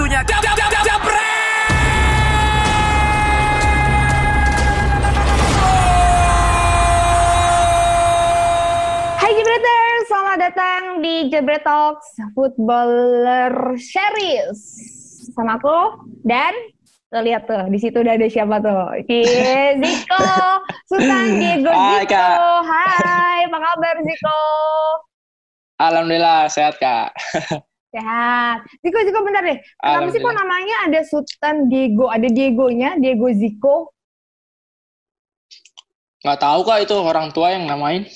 Waktunya jam jam jam jam Hai Jebreters, selamat datang di Jebret Talks Footballer Series. Sama aku dan lo lihat tuh di situ udah ada siapa tuh? Iya, Ziko, Susan Diego Hai, Ziko. Kak. Hai, apa kabar Ziko? Alhamdulillah sehat kak. Sehat. Ziko, Ziko bentar deh. Kenapa sih kok namanya ada Sultan Diego? Ada Diegonya, Diego Ziko. Nggak tahu kak itu orang tua yang namain.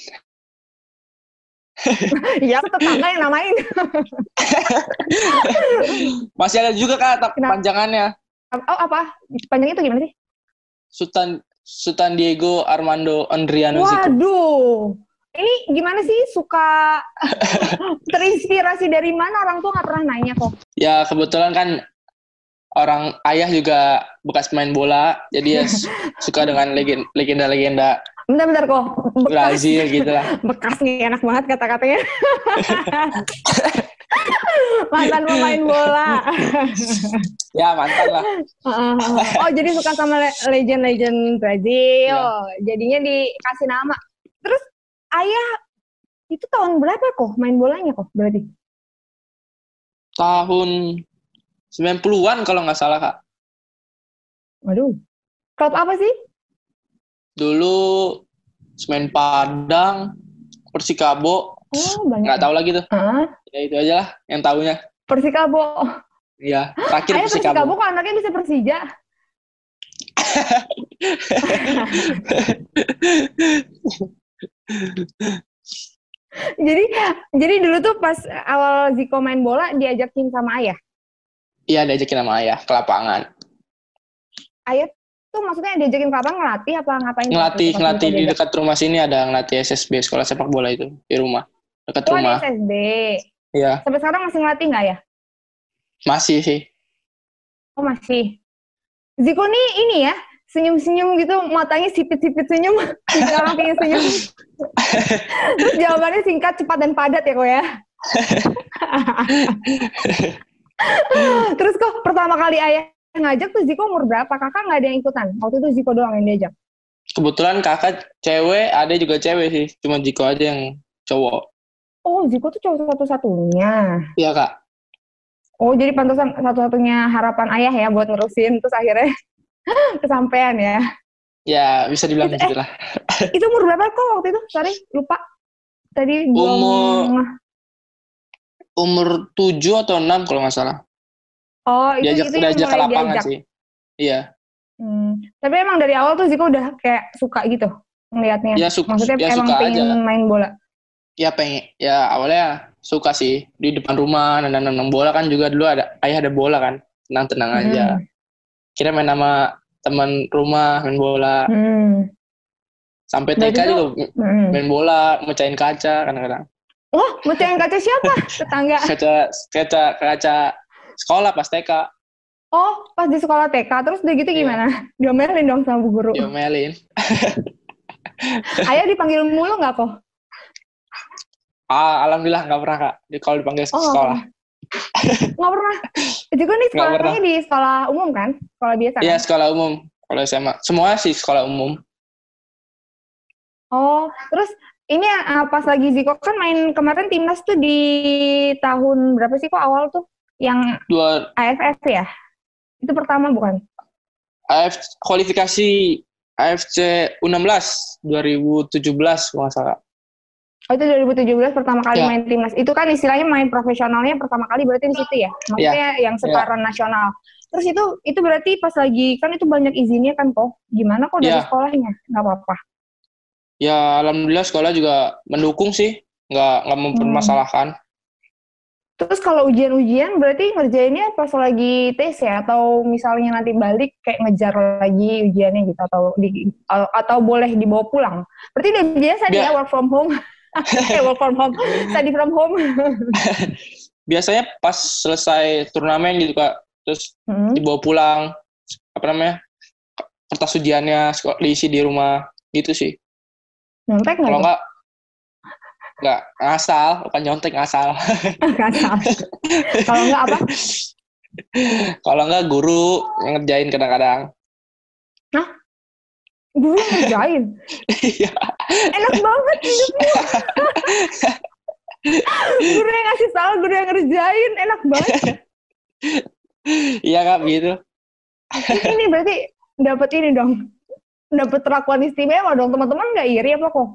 ya, tetangga yang namain. Masih ada juga kak tak- Kenapa? panjangannya. Oh, apa? Panjangnya itu gimana sih? Sultan Sultan Diego Armando Andriano. Waduh, ini gimana sih suka terinspirasi dari mana orang tua nggak pernah nanya kok. Ya kebetulan kan orang ayah juga bekas main bola, jadi ya su- suka dengan legen- legenda-legenda Bentar-bentar kok, bekas, Brazil gitu lah. bekas nih enak banget kata-katanya. Mantan pemain bola. Ya mantan lah. oh jadi suka sama le- legend-legend Brazil. Iya. Jadinya dikasih nama. Terus ayah itu tahun berapa kok main bolanya kok berarti? Tahun 90-an kalau nggak salah kak. Waduh, klub apa sih? Dulu Semen Padang, Persikabo, Oh banyak. nggak tahu lagi tuh. Ah, Ya itu aja lah yang tahunya. Persikabo. Iya, terakhir Ayah Persikabo. Persikabo kok anaknya bisa Persija. jadi jadi dulu tuh pas awal Ziko main bola diajakin sama ayah. Iya, diajakin sama ayah ke lapangan. Ayah tuh maksudnya diajakin ke lapangan ngelatih apa ngapain? Ngelatih, Pas ngelatih di dekat rumah sini ada ngelatih SSB, sekolah sepak bola itu, di rumah. Dekat Oh, rumah. SSB. Iya, Sampai sekarang masih ngelatih nggak ya? masih sih. Oh masih. Ziko nih ini ya senyum-senyum gitu matanya sipit-sipit senyum. Bikin orang pengen senyum. Terus jawabannya singkat cepat dan padat ya kok ya. Terus kok pertama kali ayah ngajak tuh Ziko umur berapa? Kakak nggak ada yang ikutan? Waktu itu Ziko doang yang diajak. Kebetulan kakak cewek, ada juga cewek sih. Cuma Jiko aja yang cowok. oh Ziko tuh cowok satu-satunya. Iya, Kak. oh jadi pantasan satu-satunya harapan ayah ya buat nerusin terus akhirnya kesampaian ya Ya, bisa dibilang Itu- gitu lah. itu umur berapa kok waktu itu sorry lupa tadi belum Umur- Umur 7 atau 6 kalau nggak salah. oh itu Diajak, itu diajak ke lapangan diajak. sih. Iya. Hmm. Tapi emang dari awal tuh Ziko udah kayak suka gitu ngelihatnya. Ya, su- Maksudnya ya, emang suka pengen aja. main bola. Ya pengen, ya awalnya suka sih di depan rumah nendang-nendang bola kan juga dulu ada ayah ada bola kan tenang-tenang aja. Kira main sama teman rumah main bola Hmm. sampai TK juga Hmm. main bola mecahin kaca kadang-kadang Oh, mecahin kaca siapa? Tetangga. kaca kaca kaca sekolah pas TK Oh, pas di sekolah TK terus udah gitu Iya. gimana? Diomelin dong sama bu guru. diomelin Ayah dipanggil mulu nggak kok? ah alhamdulillah nggak pernah kak di kalau dipanggil Oh, sekolah Nggak pernah. Nih Nggak pernah. sekolahnya di sekolah umum kan? Sekolah biasa Iya kan? sekolah umum kalau SMA semua sih sekolah umum Oh, terus ini ah, pas lagi Ziko kan main kemarin timnas tuh di tahun berapa sih kok awal tuh? Yang dua AFF ya? Itu pertama bukan? AF kualifikasi AFC U16 2017 kalau nggak salah Oh itu 2017 pertama kali Ya. main timnas. Itu kan istilahnya main profesionalnya pertama kali berarti di situ ya. Maksudnya yang sekarang nasional. Terus itu itu berarti pas lagi kan itu banyak izinnya kan kok. Gimana kok dari Ya. sekolahnya? Nggak apa-apa. ya alhamdulillah sekolah juga mendukung sih nggak nggak mempermasalahkan Terus kalau ujian-ujian berarti ngerjainnya pas lagi tes ya atau misalnya nanti balik kayak ngejar lagi ujiannya gitu atau di atau boleh dibawa pulang. Berarti udah biasa dia Biar- work from home. Eh, work from home, study from home. biasanya pas selesai turnamen gitu kak terus Hmm. dibawa pulang apa namanya kertas ujiannya diisi di rumah gitu sih Nyontek nggak kalau nggak nggak ngasal bukan nyontek ngasal Nggak salah. Kalau nggak apa? Kalau enggak guru yang ngerjain kadang-kadang. Yang ngerjain. Iya. Enak banget hidupmu. guru yang ngasih tahu, guru yang ngerjain. Enak banget. Iya kak begitu. Ini berarti dapat ini dong. Dapat perlakuan istimewa dong. Teman-teman nggak iri apa kok?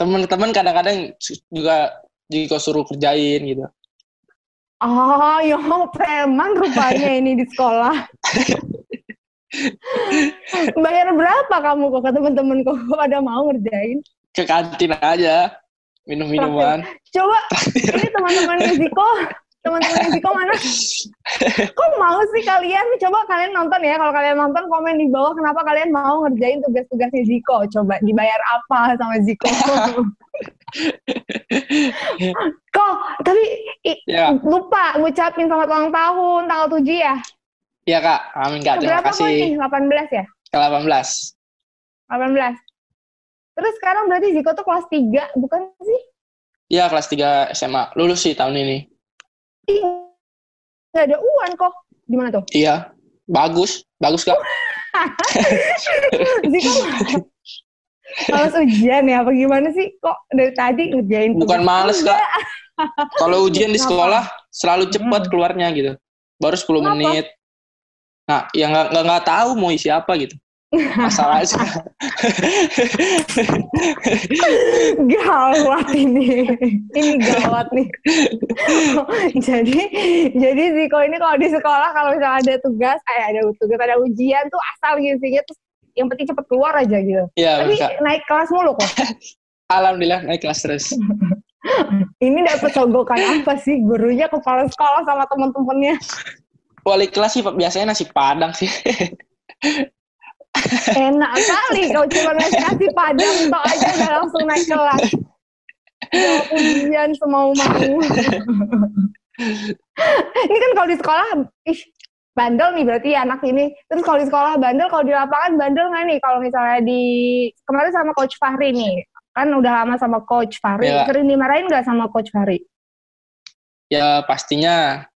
Teman-teman kadang-kadang juga juga suruh kerjain gitu. Oh, ya preman rupanya ini di sekolah. Bayar berapa kamu kok ke teman-teman kok pada mau ngerjain? Ke kantin aja minum minuman. Coba ini teman-teman Ziko, teman-teman Ziko mana? Kok mau sih kalian? Coba kalian nonton ya. Kalau kalian nonton komen di bawah kenapa kalian mau ngerjain tugas-tugasnya Ziko. Coba dibayar apa sama Ziko? kok tapi i, Ya. lupa ngucapin selamat ulang tahun tanggal 7 ya? Iya kak, amin kak. Terima Berapa kasih. 18 ya? Ke 18. 18. Terus sekarang berarti Ziko tuh kelas 3, bukan sih? Iya kelas 3 SMA. Lulus sih tahun ini. Ih, nggak ada uan kok. Gimana tuh? Iya. Bagus. Bagus kak. Ziko males ujian ya? Apa gimana sih? Kok dari tadi ngerjain Bukan males kak. Kalau ujian di sekolah selalu cepat Hmm. keluarnya gitu. Baru 10 Kenapa? menit. Nah, yang nggak nggak nggak tahu mau isi apa gitu. Masalah aja. gawat ini. Ini gawat nih. jadi jadi Ziko ini kalau di sekolah kalau misalnya ada tugas, eh ada tugas, ada ujian tuh asal ngisinya terus yang penting cepet keluar aja gitu. Iya, Tapi Kak. naik kelas mulu kok. Alhamdulillah naik kelas terus. Ini dapat sogokan apa sih gurunya kepala sekolah sama teman-temannya? Wali kelas sih biasanya nasi padang sih. Enak kali kalau cuma nasi padang tok aja udah langsung naik kelas. Ujian semau-mau. ini kan kalau di sekolah, ih bandel nih berarti ya anak ini. Terus kalau di sekolah bandel, kalau di lapangan bandel nggak nih? Kalau misalnya di kemarin sama Coach Fahri nih, kan udah lama sama Coach Fahri. Iya. Sering dimarahin nggak sama Coach Fahri? ya pastinya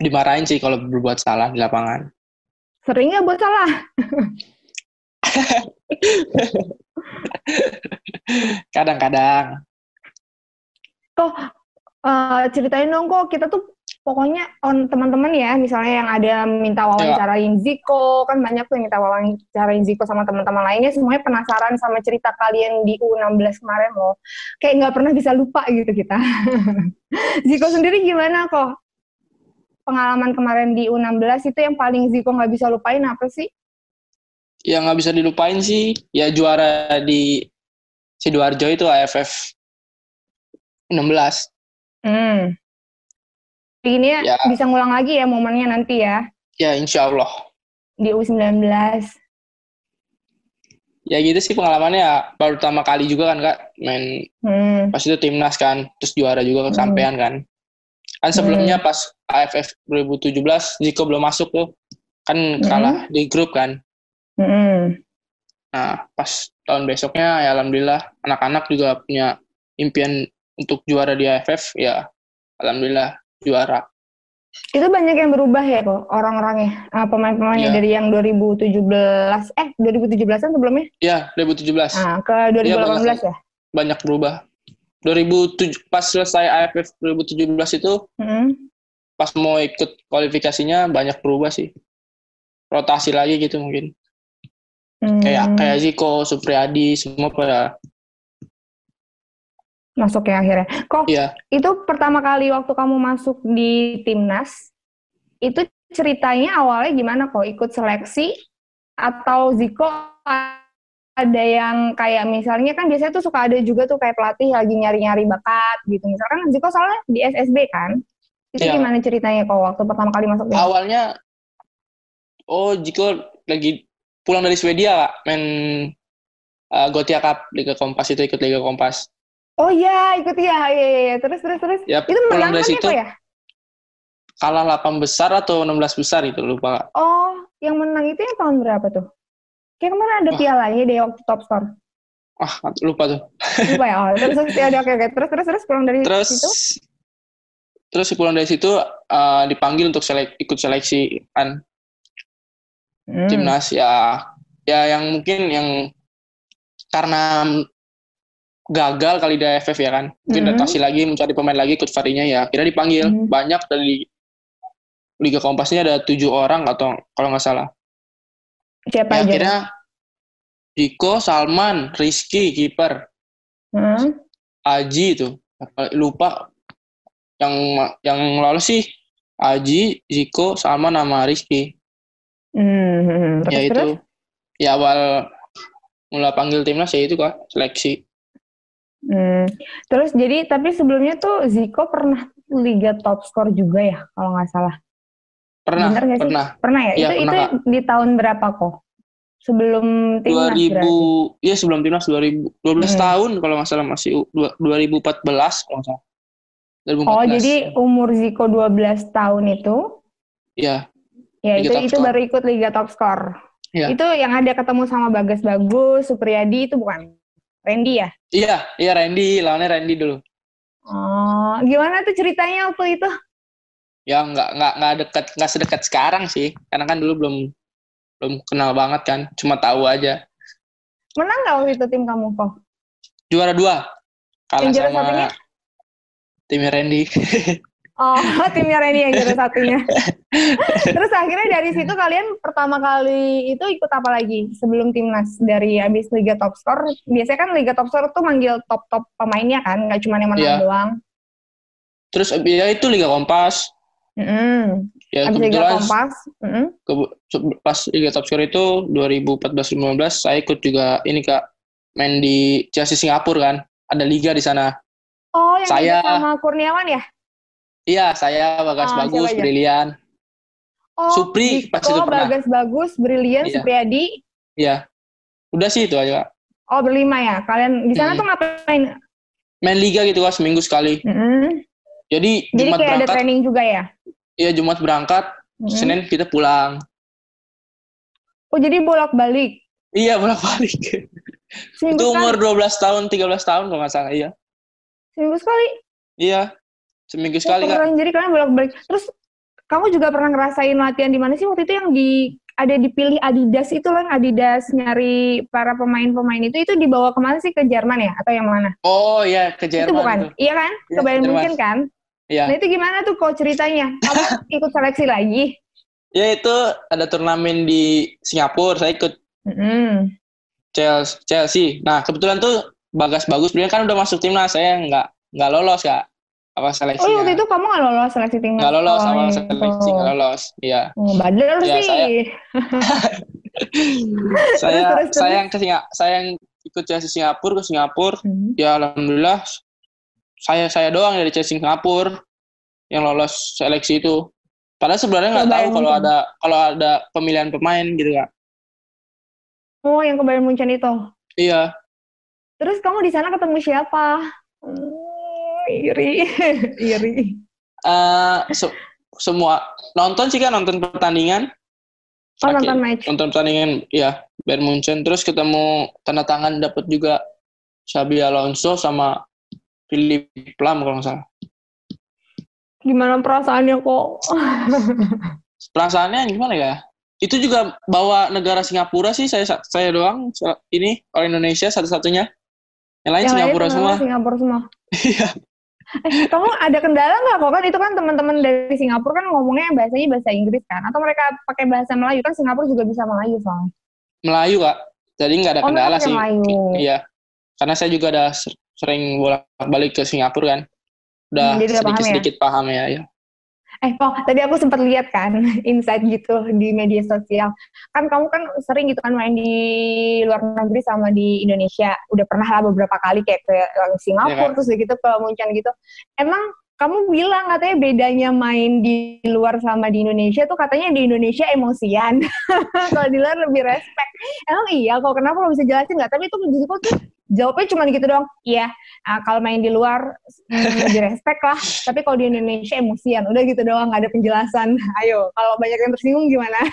dimarahin sih kalau berbuat salah di lapangan. Sering nggak buat salah? Kadang-kadang. Eh, ceritain dong kok kita tuh pokoknya on teman-teman ya misalnya yang ada minta wawancarain Ziko kan banyak tuh yang minta wawancarain Ziko sama teman-teman lainnya semuanya penasaran sama cerita kalian di U16 kemarin loh kayak nggak pernah bisa lupa gitu kita Ziko sendiri gimana kok pengalaman kemarin di U16 itu yang paling Ziko nggak bisa lupain apa sih Yang nggak bisa dilupain sih, ya juara di Sidoarjo itu AFF 16. hmm. ini ya, Ya. bisa ngulang lagi ya momennya nanti ya Ya insya Allah. di U19 Ya gitu sih pengalamannya ya. Baru pertama kali juga kan kak main hmm. pas itu timnas kan, terus juara juga Hmm. kesampean kan. Kan sebelumnya pas AFF 2017 Ziko belum masuk tuh, kan kalah di grup kan. Hmm. Nah pas tahun besoknya ya alhamdulillah anak-anak juga punya impian untuk juara di AFF ya alhamdulillah juara. Itu banyak yang berubah ya kok orang-orangnya, uh, pemain-pemainnya Iya. dari yang 2017, eh 2017-an sebelumnya, Ya 2017 nah, ke 2018 banyak. ya? banyak berubah. 2007 pas selesai AFF 2017 itu Hmm. pas mau ikut kualifikasinya banyak berubah sih. Rotasi lagi gitu mungkin. Hmm. Kayak kayak Ziko, Supriyadi semua pada Masuk ya akhirnya. Kok iya. itu pertama kali waktu kamu masuk di timnas, itu ceritanya awalnya gimana kok? Ikut seleksi atau Ziko ada yang kayak misalnya kan biasanya tuh suka ada juga tuh kayak pelatih lagi nyari-nyari bakat gitu. Misalkan Ziko soalnya di SSB kan. Itu Iya. gimana ceritanya kok waktu pertama kali masuk? Awalnya oh Ziko lagi pulang dari Swedia Kak, main uh, Gotia Cup Liga Kompas itu ikut Liga Kompas. Oh iya, ikut ya. Iya, iya, iya. Terus, terus, terus. Ya Itu pulang menang dari kan ya, situ kok ya? kalah 8 besar atau 16 besar itu lupa. Kak. Oh, yang menang itu yang tahun berapa tuh? Kayak kemarin ada Wah. pialanya deh waktu top score. Wah, lupa tuh. Lupa ya? Oh, terus, terus, ya, oke, oke. Terus, terus, terus, pulang dari Terus situ? terus pulang dari situ uh, dipanggil untuk selek, ikut seleksi kan Hmm. timnas ya ya yang mungkin yang karena gagal kali di AFF ya kan mungkin Mhm. adaptasi lagi mencari pemain lagi ikut varinya ya kira dipanggil Mhm. banyak dari Liga Kompas ini ada tujuh orang atau kalau nggak salah Siapa ya aja? akhirnya Diko Salman Rizky kiper Hmm. Aji itu lupa yang yang lolos sih Aji Ziko Salman sama Rizky Hmm. Terus, ya itu terus? ya awal mulai panggil timnas ya itu kak seleksi Hmm. Terus jadi tapi sebelumnya tuh Ziko pernah Liga top skor juga ya kalau nggak salah. Pernah Bener nggak sih? pernah Pernah ya? Iya, itu pernah, itu di tahun berapa kok? Sebelum timnas 2000 berarti. iya sebelum timnas 2000 12 Hmm. tahun kalau nggak salah masih u- dua- 2014 kalau nggak salah 2014 Oh, jadi umur Ziko 12 tahun itu ya ya itu itu skor. baru ikut Liga Top Skor. Iya. Itu yang ada ketemu sama Bagas Bagus, Supriyadi itu bukan? Randy ya? iya iya Randy lawannya Randy dulu Oh, gimana tuh ceritanya waktu itu? Ya nggak nggak nggak dekat nggak sedekat sekarang sih karena kan dulu belum belum kenal banget kan cuma tahu aja Menang nggak waktu itu tim kamu kok? juara dua kalah Yang juara sama satunya? timnya Randy Oh, timnya Randy yang juara satunya. Terus akhirnya dari situ kalian pertama kali itu ikut apa lagi sebelum timnas dari habis Liga Top Skor? Biasanya kan Liga Top Skor tuh manggil top-top pemainnya kan, nggak cuma yang menang Iya. doang. terus ya itu Liga Kompas Mm-mm. ya Liga kebetulan Kompas. Mm-mm. ke- pas Liga Top Score itu 2014-2015 saya ikut juga ini kak main di Chelsea Singapura kan ada liga di sana Oh, yang Saya- sama Kurniawan ya? iya saya Bagas Ah, Bagus? Brilian Oh, Supri, Diko, pas itu pernah. Bagas Bagus, Brilian, Iya. Supriyadi. ya udah sih itu aja kak Oh, berlima ya. Kalian di sana Hmm. tuh ngapain? main liga gitu kak seminggu sekali Mm-mm. Jadi Jadi Jumat kayak ada berangkat training juga ya? iya Jumat berangkat Mm-mm. Senin kita pulang Oh, jadi bolak-balik. iya bolak balik Seminggu itu umur 12 tahun 13 tahun kalau nggak salah iya Seminggu sekali. iya seminggu Oh, sekali keren. Jadi kalian bolak-balik. Terus kamu juga pernah ngerasain latihan di mana sih waktu itu yang di ada dipilih Adidas itu kan Adidas nyari para pemain-pemain itu itu dibawa ke mana sih ke Jerman ya atau yang mana? oh iya ke itu Jerman bukan? itu Iya kan? Ke Bayern. Munchen kan? Iya Nah itu gimana tuh kok ceritanya? Kamu ikut seleksi lagi? Ya itu ada turnamen di Singapura, saya ikut Mm-mm. Chelsea. Chelsea. Nah kebetulan tuh Bagas bagus, beliau kan udah masuk timnas, saya nggak nggak lolos kak, apa Oh seleksinya? waktu itu kamu nggak lolos seleksi timnas? nggak lolos sama awalnya. seleksi, nggak lolos. Iya. Oh, badar Ya, sih. saya- saya terus, terus. saya yang ke Singa, saya yang ikut Chelsea Singapura ke Singapura. Hmm. Ya alhamdulillah saya saya doang dari Chelsea Singapura yang lolos seleksi itu. Padahal sebenarnya nggak tahu kalau Munchen. ada kalau ada pemilihan pemain gitu kak. Oh yang ke Bayern Munchen itu. Iya. Terus kamu di sana ketemu siapa? Hmm, iri, iri. eh se- semua nonton sih kan nonton pertandingan Oh Oke, nonton match. nonton pertandingan ya Bayern Munchen terus ketemu tanda tangan dapat juga Xabi Alonso sama Philip Lam kalau nggak salah Gimana perasaannya kok? perasaannya gimana ya itu juga bawa negara Singapura sih saya saya doang ini orang Indonesia satu-satunya yang lain Yang Singapura semua Singapura semua. Iya. Eh, kamu ada kendala nggak kok kan itu kan teman-teman dari Singapura kan ngomongnya bahasanya bahasa Inggris kan atau mereka pakai bahasa Melayu kan Singapura juga bisa Melayu soalnya. Melayu kak jadi nggak ada Oh, kendala mereka sih Melayu. iya karena saya juga ada sering bolak-balik ke Singapura kan udah Hmm, jadi udah paham ya? sedikit-sedikit paham ya, ya. Eh, Pok, tadi aku sempat lihat kan insight gitu di media sosial. Kan kamu kan sering gitu kan main di luar negeri sama di Indonesia. Udah pernah lah beberapa kali kayak ke Singapura Iya, kan? terus gitu ke Munchen gitu. Emang kamu bilang katanya bedanya main di luar sama di Indonesia tuh katanya di Indonesia emosian. kalau di luar lebih respect. Emang iya kok kenapa lo bisa jelasin nggak? Tapi itu justru tuh jawabnya cuma gitu doang. Iya, ah, kalau main di luar hmm, lebih respect lah. Tapi kalau di Indonesia emosian. Udah gitu doang, nggak ada penjelasan. Ayo, kalau banyak yang tersinggung gimana?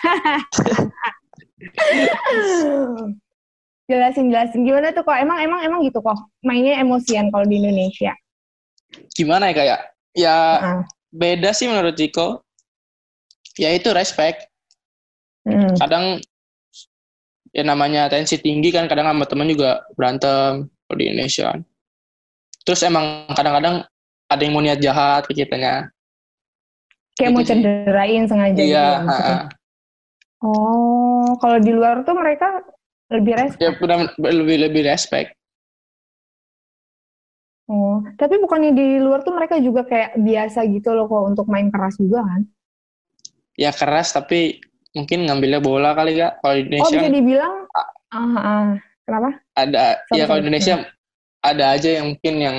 jelasin jelasin gimana tuh kok emang emang emang gitu kok mainnya emosian kalau di Indonesia gimana ya kayak ya Ah. beda sih menurut Ziko. Ya itu respect. Hmm. Kadang ya namanya tensi tinggi kan kadang sama teman juga berantem kalau di Indonesia kan. Terus emang kadang-kadang ada yang mau niat jahat ke kitanya. Kayak Gitu mau sih. cenderain sengaja gitu Iya, ya maksudnya. ha-ha. Oh, kalau di luar tuh mereka lebih respect. ya lebih lebih respect. Oh, tapi bukannya di luar tuh mereka juga kayak biasa gitu loh kok untuk main keras juga kan? Ya keras tapi mungkin ngambilnya bola kali kak. Kalau di Oh, Indonesia bisa dibilang ah, ah. kenapa? ada Sorry, ya kalau Indonesia ada aja yang mungkin yang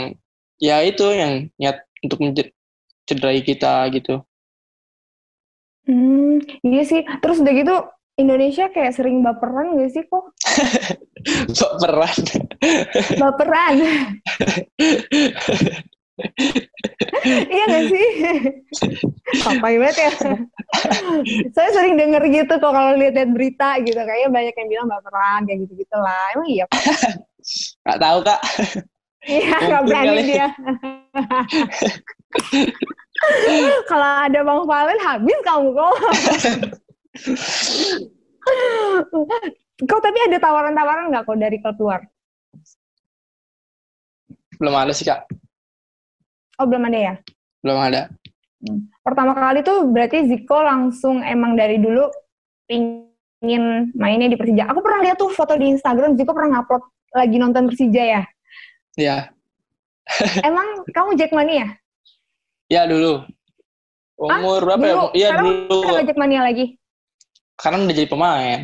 ya itu yang niat untuk mencederai kita gitu. Hmm, iya sih. Terus udah gitu Indonesia kayak sering baperan gak sih kok? Sok peran. Baperan. iya gak sih? Sampai banget ya. Saya sering denger gitu kok kalau lihat-lihat berita gitu. Kayaknya banyak yang bilang baperan kayak gitu-gitu lah. Emang iya? Pak? Nggak tahu kak. Iya, Mungkin berani dia. kalau ada Bang Valen habis kamu kok. kau tapi ada tawaran-tawaran nggak kok dari klub luar? Belum ada sih kak. Oh belum ada ya? Belum ada. pertama kali tuh berarti Ziko langsung emang dari dulu pingin mainnya di Persija. Aku pernah lihat tuh foto di Instagram Ziko pernah ngupload lagi nonton Persija ya. Ya. Emang kamu Jackmania? Ya dulu. Umur berapa ya? Dulu. Iya Sekarang dulu. nggak Jackmania lagi. Karena udah jadi pemain.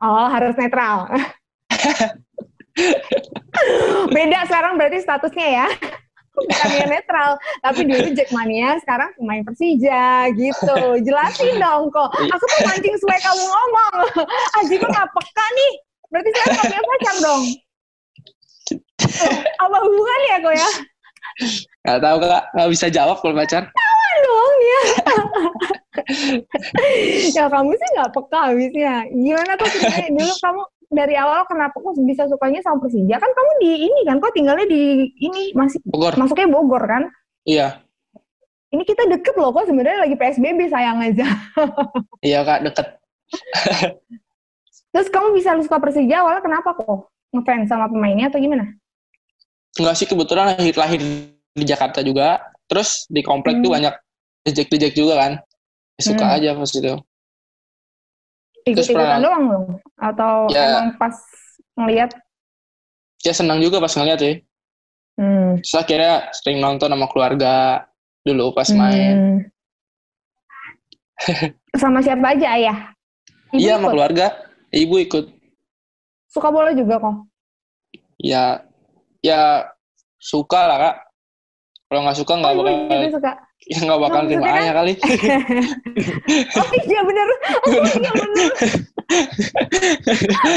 Oh harus netral. Beda sekarang berarti statusnya ya. Bukannya netral, tapi dulu Jackmania, sekarang pemain Persija gitu. Jelasin dong kok. Aku tuh mancing supaya kamu ngomong. Ah Ziko nggak peka nih. Berarti saya punya pacar dong. Apa hubungannya kok ya? Nggak tahu kak. Nggak bisa jawab kalau pacar. dong ya. ya kamu sih nggak peka habisnya. Gimana kok ceritanya dulu kamu dari awal kenapa kok bisa sukanya sama Persija? Kan kamu di ini kan, kok tinggalnya di ini masih Bogor. masuknya Bogor kan? Iya. Ini kita deket loh kok sebenarnya lagi PSBB sayang aja. Iya kak deket. Terus kamu bisa suka Persija awalnya kenapa kok? Ngefans sama pemainnya atau gimana? Enggak sih kebetulan lahir lahir di Jakarta juga. Terus di komplek tuh Hmm. banyak dejek-dejek juga kan. Suka Hmm. aja pas itu. Ikut-ikutan doang dong? Atau Ya. emang pas ngeliat? Ya senang juga pas ngeliat ya. Hmm. Terus akhirnya sering nonton sama keluarga dulu pas main. Hmm. sama siapa aja ayah? Ibu Iya sama ikut? keluarga. Ibu ikut. Suka bola juga kok? Ya ya suka lah kak. Kalau nggak suka nggak Oh, bakal ibu juga suka. Ya nggak bakal terima maksudnya ayah kali. oh iya bener. Oh iya bener.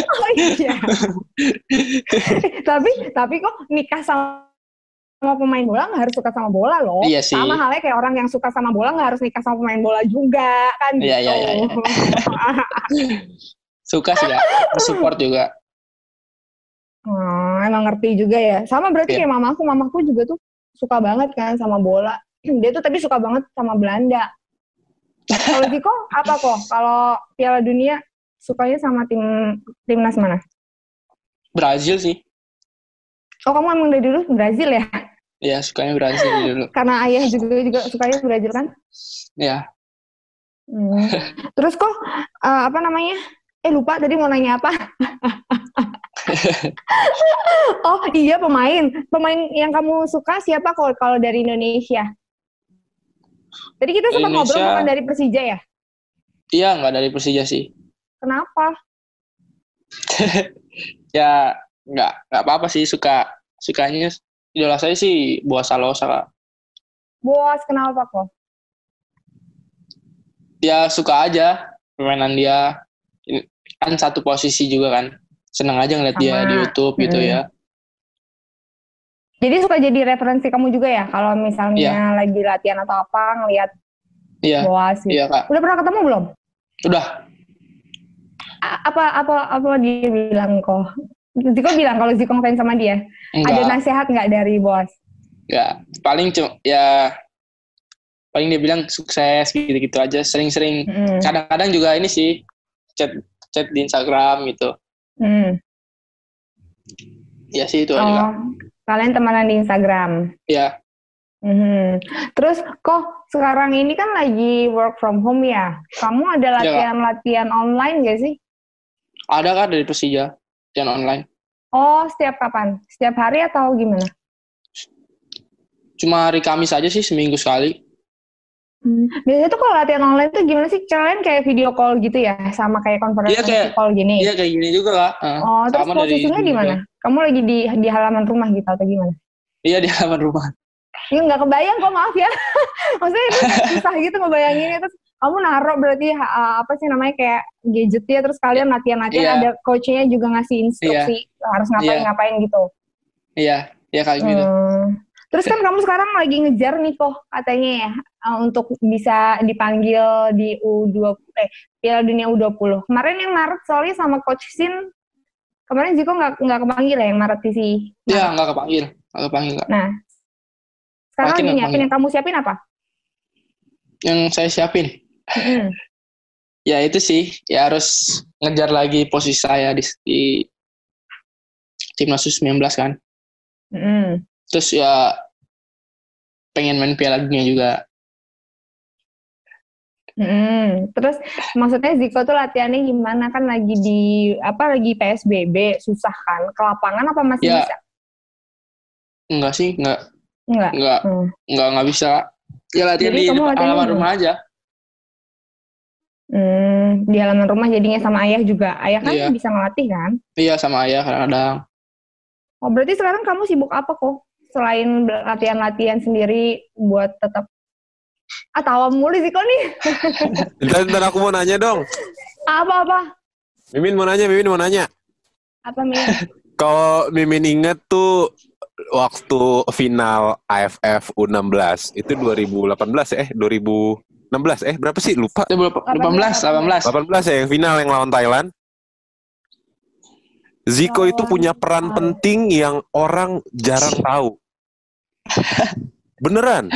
Oh iya. tapi tapi kok nikah sama sama pemain bola nggak harus suka sama bola loh. Iya sih. Sama halnya kayak orang yang suka sama bola nggak harus nikah sama pemain bola juga kan gitu. Iya, iya, iya, iya. Suka sih kak. Support juga. Hmm, emang ngerti juga ya. Sama berarti Iya. kayak mamaku, mamaku juga tuh suka banget kan sama bola. Dia tuh tapi suka banget sama Belanda. Kalau Ziko apa kok? Kalau Piala Dunia sukanya sama tim timnas mana? Brazil sih. Oh kamu emang dari dulu Brazil ya? Ya sukanya Brazil dulu. Karena ayah juga juga sukanya Brazil kan? Ya. Hmm. Terus kok eh, apa namanya? Eh lupa tadi mau nanya apa? oh iya pemain. Pemain yang kamu suka siapa kok kalau dari Indonesia? Tadi kita sempat ngobrol Indonesia- bukan dari Persija ya? Iya nggak dari Persija sih. Kenapa? Ya nggak nggak apa-apa sih suka sukanya idola saya sih Boas Salosa kak. Bos kenapa kok? Ya suka aja permainan dia. Kan satu posisi juga kan. Seneng aja ngeliat dia Sama. di YouTube gitu Mm-mm. ya. Jadi suka jadi referensi kamu juga ya kalau misalnya lagi latihan atau apa ngelihat Iya. Boas gitu. Iya kak. Udah pernah ketemu belum? Udah. A- apa apa apa dia bilang kok? Ziko bilang kalau Ziko ngefans sama dia. Ada Enggak. nasihat nggak dari Boas? Ya paling cuma ya paling dia bilang sukses gitu-gitu aja sering-sering Mm. kadang-kadang juga ini sih chat chat di Instagram gitu Mm. ya sih itu aja Oh, Kak. Kalian temenan di Instagram. ya Mhm. Terus kok sekarang ini kan lagi work from home ya? Kamu ada Iya, latihan-latihan online gak sih? ada kan dari Persija yang online Oh, setiap kapan? Setiap hari atau gimana? cuma hari Kamis aja sih seminggu sekali Hmm. Biasanya tuh kalau latihan online tuh gimana sih? Kalian kayak video call gitu ya? Sama kayak konferensi Iya, kayak- call gini? iya kayak gini juga kak Eh, Oh, terus posisinya di mana? Kamu lagi di di halaman rumah gitu atau gimana? iya di halaman rumah Ya nggak kebayang kok maaf ya. Maksudnya itu susah gitu ngebayanginnya terus kamu naruh berarti ha- apa sih namanya kayak gadgetnya terus kalian latihan-latihan Iya. ada coachnya juga ngasih instruksi harus ngapain Iya. ngapain gitu. iya iya kayak gitu Hmm. Terus kan kamu sekarang lagi ngejar nih kok katanya ya uh, untuk bisa dipanggil di U20 eh Piala Dunia U20. Kemarin yang Maret soalnya sama coach Sin kemarin Ziko nggak nggak kepanggil ya yang Maret di si. iya nggak kepanggil nggak kepanggil kak Nah. Sekarang lagi nyiapin yang kamu siapin apa? yang saya siapin Hmm. ya itu sih ya harus ngejar lagi posisi saya di, di timnas U19 kan Hmm. Terus ya pengen main Piala Dunia juga Hmm, terus maksudnya Ziko tuh latihannya gimana kan lagi di apa lagi PSBB susah kan ke lapangan apa masih Ya. bisa? enggak sih enggak Enggak. enggak Hmm. enggak enggak bisa ya latihan Jadi di depan halaman rumah aja Hmm, di halaman rumah jadinya sama ayah juga. Ayah kan Iya. bisa ngelatih kan? iya sama ayah kadang-kadang Oh, berarti sekarang kamu sibuk apa kok? Selain latihan-latihan sendiri buat tetap Ah, tawa mulu Ziko nih. Bentar, bentar aku mau nanya dong. Apa-apa? Mimin mau nanya, Mimin mau nanya. Apa, Min? Kalau Mimin inget tuh waktu final AFF U16 itu 2018 eh 2016 eh berapa sih lupa itu berapa 18 18 18 ya yang final yang lawan Thailand Ziko Oh, itu punya peran penting yang orang jarang tahu beneran?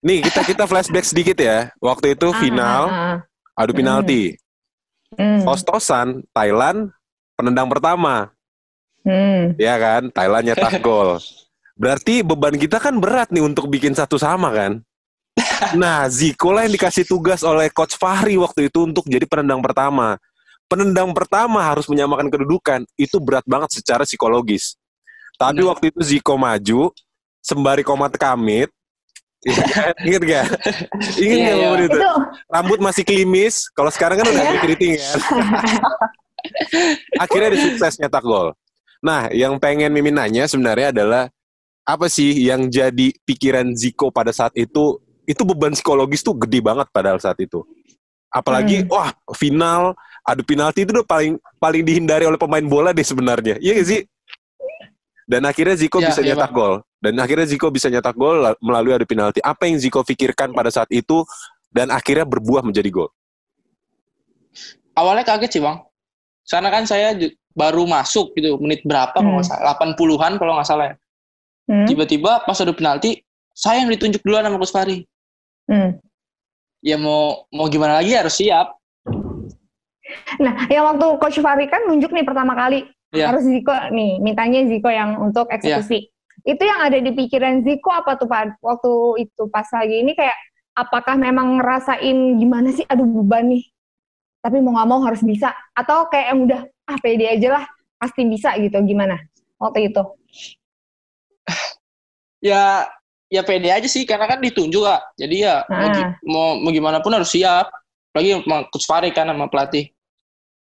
Nih kita kita flashback sedikit ya. Waktu itu final Ah, ah, adu penalti. Ah. Hmm, Tos-tosan Thailand penendang pertama. Hmm. ya kan? Thailand nyetak gol berarti beban kita kan berat nih untuk bikin satu sama kan? Nah Ziko lah yang dikasih tugas oleh coach Fahri waktu itu untuk jadi penendang pertama. Penendang pertama harus menyamakan kedudukan. Itu berat banget secara psikologis. Tapi Benar. waktu itu Ziko maju sembari komat kamit Iya? Ingat gak? Ingat Iya, gak iya. momen itu? Itu Rambut masih klimis, kalau sekarang kan udah Iya. ada keriting kan? Akhirnya dia sukses nyetak gol. Nah, yang pengen Mimin nanya sebenarnya adalah apa sih yang jadi pikiran Ziko pada saat itu? Itu beban psikologis tuh gede banget padahal saat itu. Apalagi Hmm. wah final adu penalti itu udah paling paling dihindari oleh pemain bola deh sebenarnya. Iya gak sih? Dan akhirnya Ziko Ya, bisa iya, nyetak Bang. gol. Dan akhirnya Ziko bisa nyetak gol la- melalui adu penalti. Apa yang Ziko pikirkan pada saat itu dan akhirnya berbuah menjadi gol? awalnya kaget sih bang karena kan saya baru masuk gitu menit berapa kalau nggak salah 80-an kalau nggak salah ya Hmm, tiba-tiba pas ada penalti saya yang ditunjuk duluan sama Coach Fahri hmm. ya mau mau gimana lagi harus siap Nah, yang waktu Coach Fahri kan nunjuk nih pertama kali Iya. harus Ziko nih, mintanya Ziko yang untuk eksekusi. Itu yang ada di pikiran Ziko apa tuh Pak waktu itu pas lagi ini kayak apakah memang ngerasain gimana sih aduh beban nih. Tapi mau nggak mau harus bisa atau kayak yang udah ah pede aja lah pasti bisa gitu gimana waktu itu. ya ya pede aja sih karena kan ditunjuk kak jadi ya mau, gi- Ah. mau mau gimana pun harus siap lagi Coach Fahri kan sama pelatih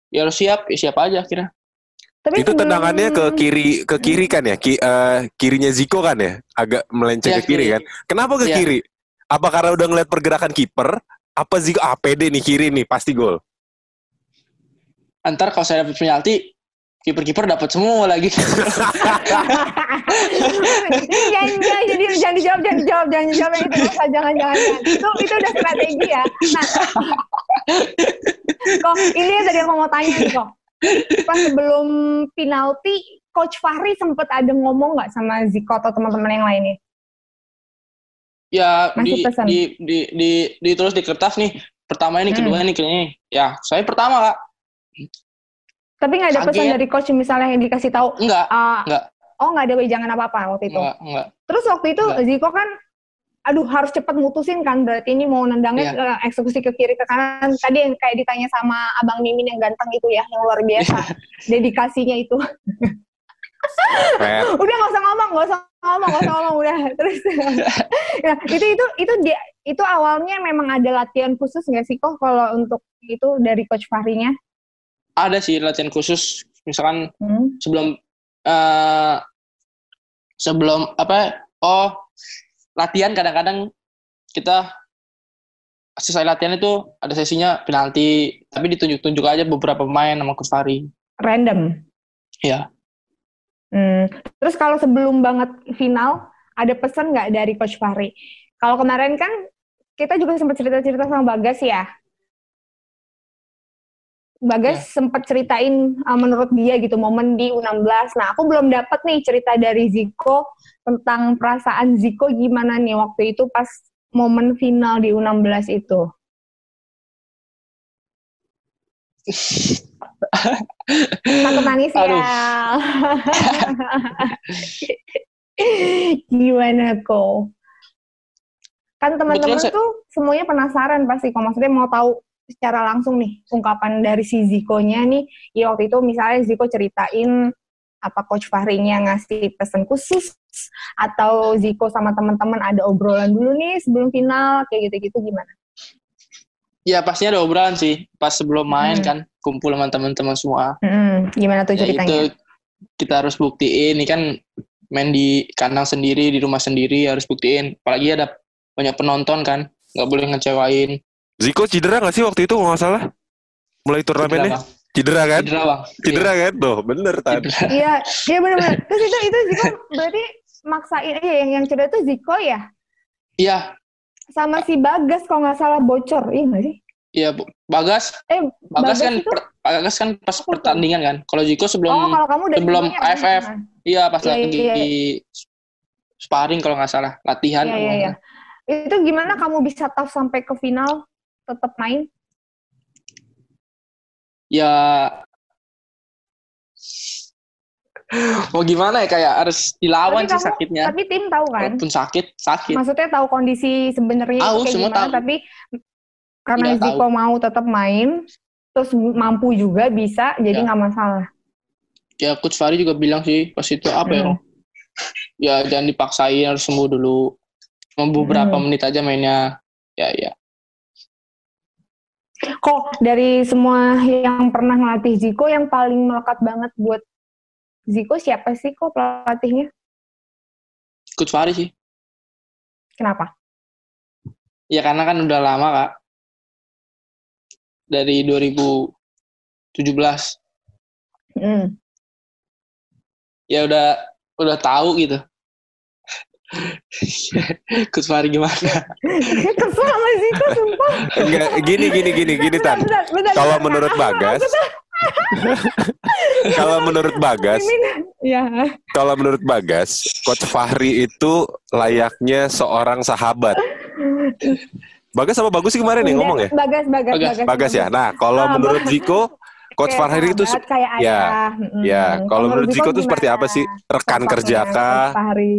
ya harus siap ya siap aja kira Tapi itu sebelum- tendangannya ke kiri ke kiri kan ya? Ki- eh, kirinya Ziko kan ya? Agak melenceng Iya, ke kiri kiri. kan? Kenapa ke Iya. kiri? Apa karena udah ngeliat pergerakan kiper? Apa Ziko ah pede nih kiri nih pasti gol. antar kalau saya dapat penalti kiper-kiper dapat semua lagi jangan, jangan, jadi jangan dijawab, jangan dijawab, jangan dijawab yang itu jangan, jangan, jangan. Itu, itu udah strategi ya. Nah, kok ini yang tadi aku mau tanya nih kok. Pas sebelum penalti, Coach Fahri sempat ada ngomong nggak sama Ziko atau teman-teman yang lainnya? Ya Masih di, pesan. di, di, di, ditulis di kertas nih. Pertama ini, Hmm. kedua ini, kayaknya. Ya, saya pertama kak. Tapi nggak ada pesan dari coach misalnya yang dikasih tahu, Enggak, ah, Nggak. oh nggak ada wejangan apa-apa waktu itu. enggak, enggak. Terus waktu itu Nggak. Ziko kan, aduh harus cepat mutusin kan, berarti ini mau nendangnya Iya. ke eksekusi ke kiri ke kanan. Tadi yang kayak ditanya sama Abang Mimin yang ganteng itu ya, yang luar biasa. Dedikasinya itu. Udah nggak usah ngomong, nggak usah ngomong, nggak usah ngomong, udah. Terus, ya itu itu itu dia itu awalnya memang ada latihan khusus nggak sih kok kalau untuk itu dari coach Fahrinya? Ada sih latihan khusus. Misalkan Hmm. sebelum eh sebelum apa oh latihan kadang-kadang kita selesai latihan itu ada sesinya penalti tapi ditunjuk-tunjuk aja beberapa pemain sama Coach Fahri Random. ya Hmm. Terus kalau sebelum banget final, ada pesan nggak dari Coach Fahri? Kalau kemarin kan kita juga sempat cerita-cerita sama Bagas ya. Bagas sempat ceritain uh, menurut dia gitu momen di U16. Nah, aku belum dapat nih cerita dari Ziko tentang perasaan Ziko gimana nih waktu itu pas momen final di U16 itu. Takut nangis ya. Gimana kok? Kan teman-teman tuh semuanya penasaran pasti kok. Maksudnya mau tahu secara langsung nih ungkapan dari si Ziko-nya nih. Ya waktu itu misalnya Ziko ceritain apa Coach Fahrinya ngasih pesan khusus atau Ziko sama teman-teman ada obrolan dulu nih sebelum final kayak gitu-gitu gimana? ya pastinya ada obrolan sih pas sebelum main Hmm. kan kumpul sama teman-teman semua Hmm, gimana tuh ya ceritanya? itu kita harus buktiin ini kan main di kandang sendiri di rumah sendiri harus buktiin apalagi ada banyak penonton kan nggak boleh ngecewain Ziko cedera gak sih waktu itu kalau nggak salah? Mulai cedera turnamennya? bang Cedera kan? cedera bang Cedera kan? Tuh, bener Iya, tadi. cedera. Iya, iya benar-benar. Terus itu itu Ziko berarti maksain eh yang yang cedera itu Ziko ya? iya Sama si Bagas kalau nggak salah bocor, iya nggak sih? iya Bu. bagas Eh, bagas, kan itu- per- bagas kan pas pertandingan kan kalau Jiko sebelum oh, kalau kamu sebelum dulunya kan? AFF. iya pas Iya, lagi iya, di sparring kalau nggak salah latihan Iya, iya, iya. Itu gimana kamu bisa tough sampai ke final tetap main? ya mau gimana ya kayak harus dilawan Tapi sih kamu- sakitnya Tapi tim tahu kan? walaupun sakit sakit Maksudnya tahu kondisi sebenarnya Tahu, kayak semua gimana, tahu. tapi karena Tidak Ziko mau tetap main, terus mampu juga bisa, jadi Ya. nggak masalah. ya coach Fahri juga bilang sih pas itu apa ya Hmm. ya jangan dipaksain harus sembuh dulu cuma beberapa Hmm. menit aja mainnya ya ya Kok dari semua yang pernah ngelatih Ziko yang paling melekat banget buat Ziko siapa sih kok pelatihnya? coach Fahri sih Kenapa? ya karena kan udah lama kak dari 2017 Hmm. ya udah udah tahu gitu coach Fahri gimana Kesel sama Ziko, sumpah. Enggak, gini, gini, gini, gini, Tan. Kalau menurut Bagas, kalau menurut Bagas. Ya. kalau menurut Bagas, Coach Fahri itu layaknya seorang sahabat. Bagas sama Bagus sih kemarin nih Enggak, ngomong ya? Bagas, Bagas, Bagas. Bagas. Bagas ya. Nah, kalau Ah, menurut. Ziko, Coach Kayak Fahri itu kayak ya, ayah. Ya. Kalau menurut Ziko itu seperti apa sih? Rekan Sosoknya kerja kah? Coach Fahri.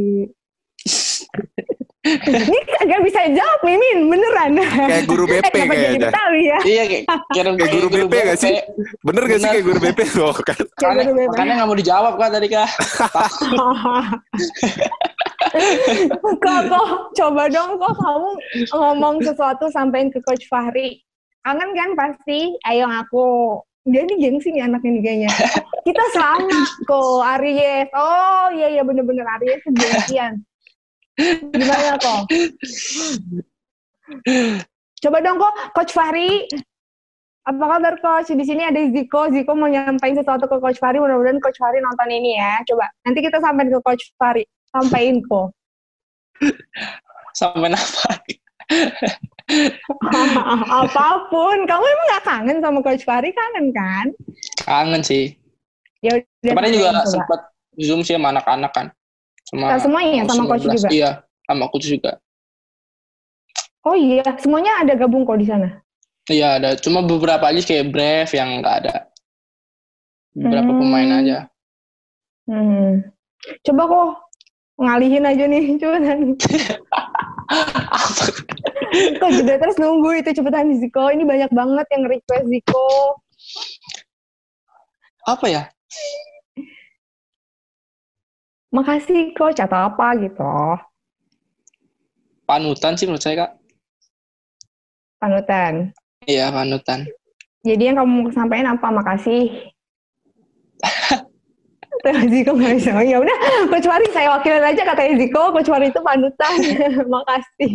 Ini kagak bisa jawab, Mimin, beneran. Kayak guru BP Eh, kayaknya. Betawi ya? iya kayak kayak Kayak guru BP nggak sih? Bener gak sih kayak guru BP? Oh, kan? Kayak makanya, guru BP. makanya nggak mau dijawab kak tadi kak kok, kok, coba dong kok kamu ngomong sesuatu sampein ke Coach Fahri. Kangen kan pasti? Ayo ngaku. Dia nih gengsi nih anaknya nih kayaknya. Kita sama kok, Aries. Oh iya iya bener-bener Aries gengsian. Gimana kok? Coba dong kok, Coach Fahri. Apa kabar Coach? Di sini ada Ziko. Ziko mau nyampain sesuatu ke Coach Fahri. Mudah-mudahan Coach Fahri nonton ini ya. Coba nanti kita sampein ke Coach Fahri. Sampaiin kok. sampai apa Apa pun. Kamu emang gak kangen sama Coach Fahri? Kangen kan? kangen sih Ya udah. kemarin juga sempat zoom sih sama anak-anak kan sama Nah, semuanya sama coach 19. juga. iya sama coach juga Oh iya, semuanya ada gabung kok di sana. Iya ada, cuma beberapa aja kayak Brave yang nggak ada. Beberapa Hmm. pemain aja. Hmm. Coba kok ngalihin aja nih, cepetan. kok juga terus nunggu itu cepetan Ziko. Ini banyak banget yang request Ziko. Apa ya? Makasih kok, atau apa gitu. Panutan sih menurut saya kak. Panutan. Iya panutan. Jadi yang kamu mau sampaikan apa? Makasih. Tuh, Ziko nggak bisa. Oh, ya udah, Coach Fari saya wakilin aja katanya Ziko. Coach Fari itu panutan. Makasih.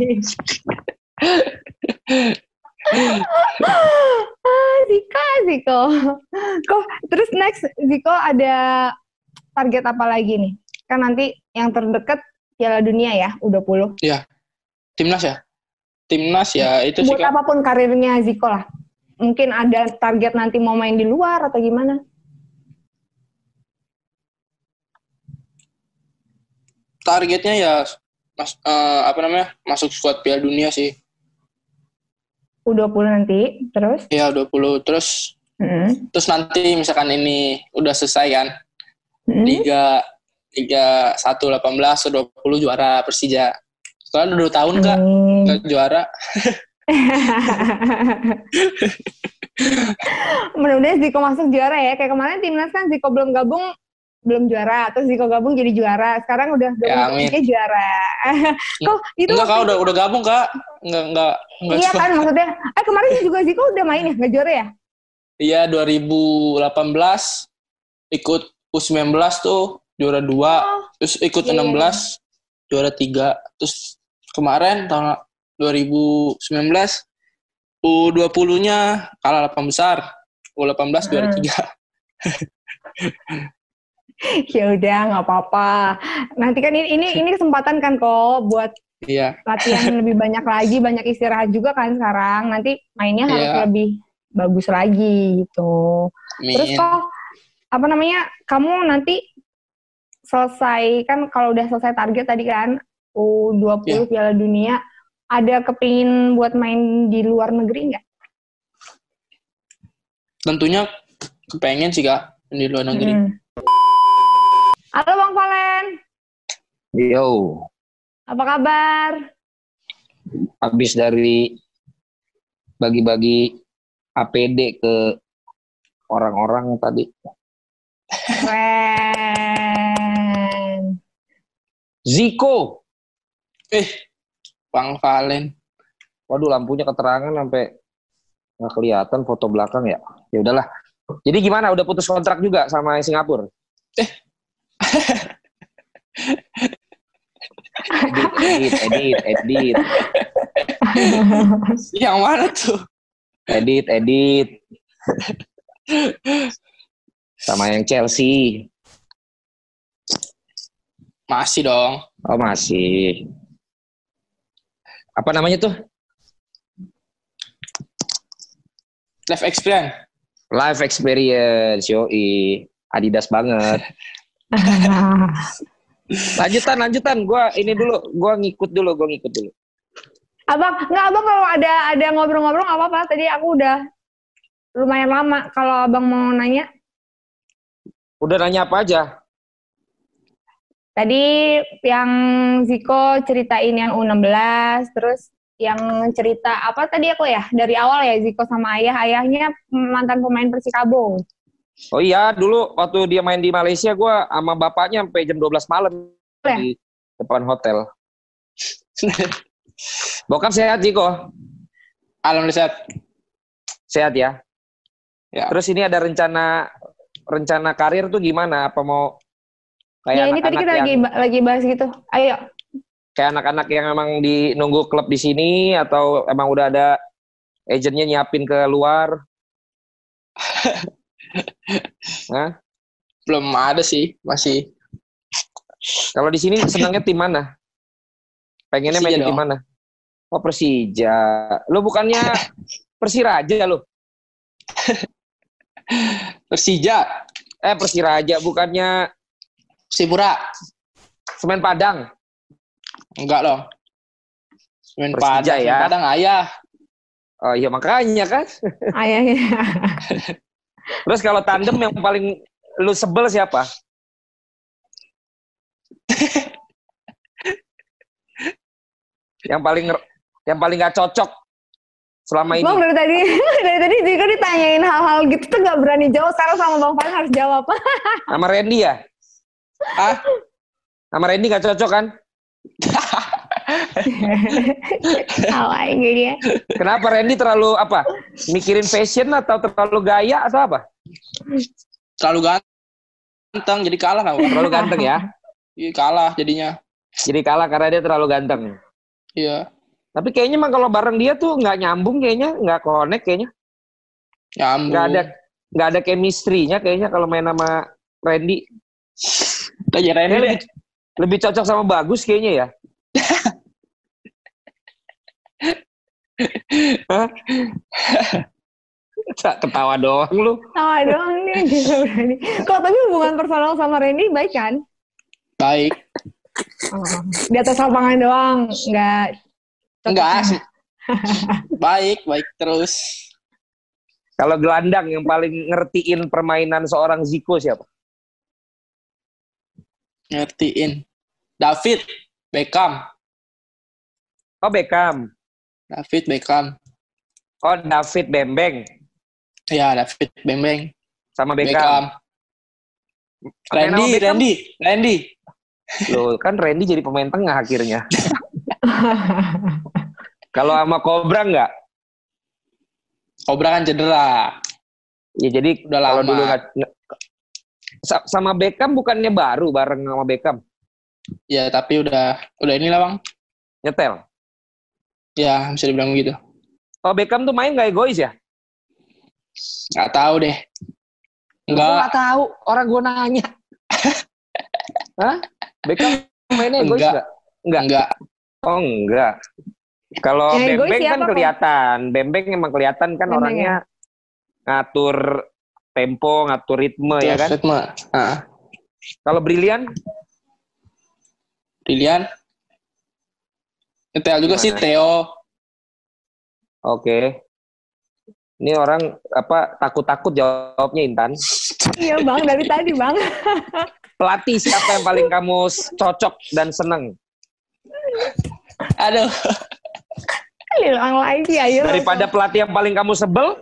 ah, Ziko, Ziko. Kok terus next Ziko ada target apa lagi nih? Kan nanti yang terdekat Piala Dunia ya, U20. Timnas ya? Timnas ya itu sih Buat apa pun karirnya Ziko lah. Mungkin ada target nanti mau main di luar atau gimana? Targetnya ya mas, eh, apa namanya masuk squad Piala Dunia sih. U20 nanti, terus? Ya 20 terus Hmm. terus nanti misalkan ini udah selesai kan Hmm. Liga Liga 1 18 atau 20 juara Persija. Soalnya udah dua tahun kak Hmm. nggak juara. Mudah-mudahan Ziko masuk juara ya. Kayak kemarin timnas kan Ziko belum gabung, belum juara. Terus Ziko gabung jadi juara. Sekarang udah gabung Ya, ke amin. Liga juara. Kok itu Enggak kak udah udah gabung kak. Enggak enggak enggak Iya kan maksudnya. Eh kemarin juga Ziko udah main ya, nggak juara ya? Iya 2018 ikut U19 tuh juara 2, Oh, terus ikut Iya, iya, 16 juara 3. Terus kemarin tahun 2019 U20-nya kalah 8 besar. U18 juara Hmm. 3. ya udah nggak apa-apa. Nanti kan ini ini ini kesempatan kan kok buat Iya. latihan lebih banyak lagi, banyak istirahat juga kan sekarang. Nanti mainnya harus Iya. lebih bagus lagi gitu. Terus Amin. kok apa namanya? Kamu nanti selesai kan kalau udah selesai target tadi kan U20 Iya. Piala Dunia, ada kepingin buat main di luar negeri nggak? Tentunya kepengen sih kak di luar negeri. Hmm. Halo Bang Valen, Yo, apa kabar? habis dari bagi-bagi APD ke orang-orang tadi. Keren. Ziko, Eh, Bang Valen. waduh lampunya keterangan sampai nggak kelihatan foto belakang ya. Ya udahlah. Jadi gimana? Udah putus kontrak juga sama Singapura? edit, edit, edit, Yang mana tuh? edit, edit. Sama yang Chelsea. Masih dong. Oh masih. Apa namanya tuh? Life experience. Live experience, yoi. Adidas banget. Lanjutan, lanjutan. Gua ini dulu, gua ngikut dulu, gua ngikut dulu. abang, nggak abang kalau ada ada ngobrol-ngobrol nggak apa-apa. Tadi aku udah lumayan lama. Kalau abang mau nanya, Udah nanya apa aja? Tadi yang Ziko ceritain yang U16, terus yang cerita apa tadi aku ya dari awal ya Ziko sama ayah, ayahnya mantan pemain Persikabo. Oh iya, dulu waktu dia main di Malaysia, gua sama bapaknya sampai jam 12 malam Ya? di depan hotel. Bokap sehat, Jiko. Alhamdulillah sehat. Sehat ya. Ya. Terus ini ada rencana rencana karir tuh gimana? Apa mau ya kayak ini tadi kita yang lagi lagi bahas gitu. Ayo, kayak anak-anak yang emang di nunggu klub di sini atau emang udah ada agentnya nyiapin ke luar? Hah? Belum ada sih, masih. Kalau di sini senangnya tim mana? Pengennya main tim mana? Oh Persija. Lu bukannya Persiraja lu? Persija, Eh Persiraja bukannya Sipura. Semen Padang. Enggak dong. Main Persija Padang, ya. Padang ayah. Oh iya makanya kan. Ayahnya. Terus kalau tandem yang paling lu sebel siapa? yang paling yang paling gak cocok selama ini. Bang dari tadi dari tadi Ziko ditanyain hal-hal gitu tuh nggak berani jawab. Sekarang sama Bang Fahri harus jawab. Sama Randy ya? Ah, Sama Randy gak cocok kan? Tawa ini dia. Kenapa Randy terlalu apa? Mikirin fashion atau terlalu gaya atau apa? terlalu ganteng jadi kalah lah. Terlalu ganteng ya. Iya kalah jadinya. Jadi kalah karena dia terlalu ganteng. Iya. Tapi kayaknya emang kalau bareng dia tuh nggak nyambung kayaknya, nggak connect kayaknya. Nyambung. Nggak ada nggak ada chemistry-nya kayaknya kalau main sama Randy. Kayaknya deh. lebih, lebih cocok sama Bagus kayaknya ya. Hah? Ketawa doang lu. Tawa doang nih berani. Kalau tapi hubungan personal sama Randy baik kan? Baik. Oh, di atas lapangan doang, nggak Enggak. sih. baik, baik terus. Kalau gelandang yang paling ngertiin permainan seorang Ziko siapa? Ngertiin. David Beckham. Oh Beckham. David Beckham. Oh David Bembeng Ya, David Bembeng. sama Beckham. Beckham. Randy, Beckham? Randy, Randy. Loh, kan Randy jadi pemain tengah akhirnya. Kalau sama Cobra nggak? Cobra kan cedera. Ya jadi Udah kalau lama. dulu sama Beckham bukannya baru bareng sama Beckham Ya, tapi udah udah inilah, Bang. nyetel. Ya, bisa dibilang gitu. Oh Beckham tuh main nggak egois ya? Nggak tahu deh. Gue Enggak, nggak tahu. Orang gue nanya. Hah? Beckham mainnya egois Enggak. nggak? Enggak. enggak. Oh enggak. Kalau Bembeng kan kelihatan. Bembeng emang kelihatan kan Bembeng orangnya ngatur tempo, ngatur ritme ya kan. Ritme. Ah, Kalau Brilian Brilian. Nyetel juga sih? Theo. Oke. Ini orang apa takut-takut jawabnya Intan. iya bang dari tadi bang. Pelatih siapa yang paling kamu cocok dan seneng? Aduh. Hilang lagi ayo. Daripada pelatih yang paling kamu sebel?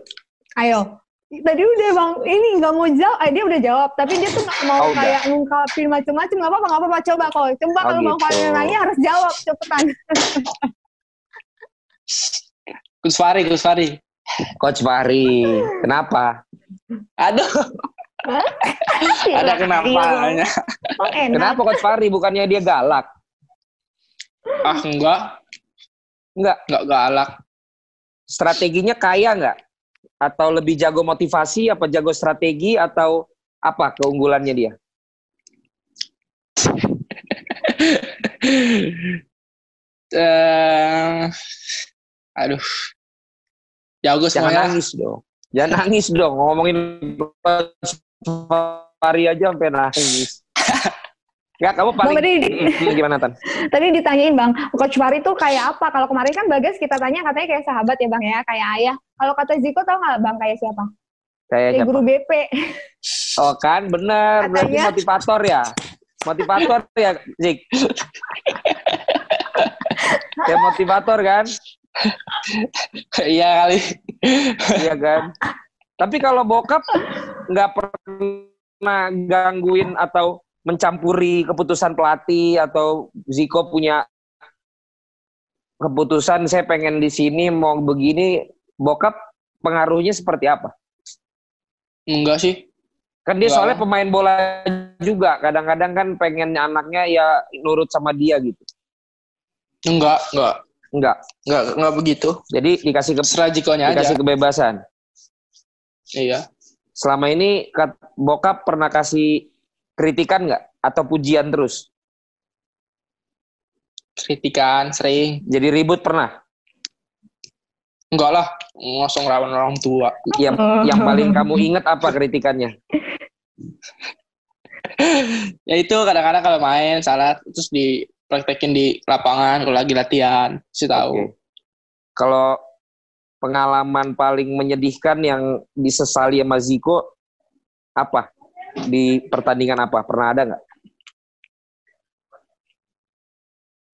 Ayo. Tadi udah bang, ini nggak mau jawab, eh, dia udah jawab, tapi dia tuh nggak mau Oh, kayak ngungkapin macem-macem, nggak apa-apa, nggak apa-apa, coba kalau coba Oh, kalau bang gitu. Fadil nanya harus jawab cepetan. Gus Fari, Gus Fari. Coach Fahri. Kenapa? Aduh, ada kenapanya. Oh, enak. Kenapa Coach Fahri? Bukannya dia galak? Ah, enggak. Enggak. Enggak galak. Strateginya kaya nggak? Atau lebih jago motivasi? Apa jago strategi? Atau apa keunggulannya dia? Eh, aduh. Jago Jangan semuanya. nangis dong. Jangan nangis dong. Ngomongin Fahri aja sampai nangis. Ya, kamu paling... Bang, tadi, Hmm, gimana, Tan? tadi ditanyain bang, Coach Fari tuh kayak apa? Kalau kemarin kan Bagas kita tanya katanya kayak sahabat ya bang ya, kayak ayah. Kalau kata Ziko tau nggak bang kayak siapa? Kayak Kayak siapa? guru BP. Oh kan, bener. Berarti Katanya. motivator ya. Motivator ya, Zik. Kayak motivator kan? Iya kali. Iya kan? Tapi kalau bokap nggak pernah gangguin atau mencampuri keputusan pelatih atau Ziko punya keputusan saya pengen di sini mau begini, bokap pengaruhnya seperti apa? Enggak sih. Kan dia Nggak. soalnya pemain bola juga, kadang-kadang kan pengen anaknya ya nurut sama dia gitu. Enggak, enggak. Enggak. Enggak, enggak begitu. Jadi dikasih ke, Serah jikonya aja. dikasih kebebasan. Iya. Selama ini kat- bokap pernah kasih kritikan nggak atau pujian terus? Kritikan sering. Jadi ribut pernah? Enggak lah. Ngosong rawan orang tua. Yang yang paling kamu ingat apa kritikannya? Ya itu kadang-kadang kalau main salah terus di praktekin di lapangan kalau lagi latihan. Si tahu. Oke. Kalau pengalaman paling menyedihkan yang disesali sama Ziko apa? Di pertandingan apa? Pernah ada nggak?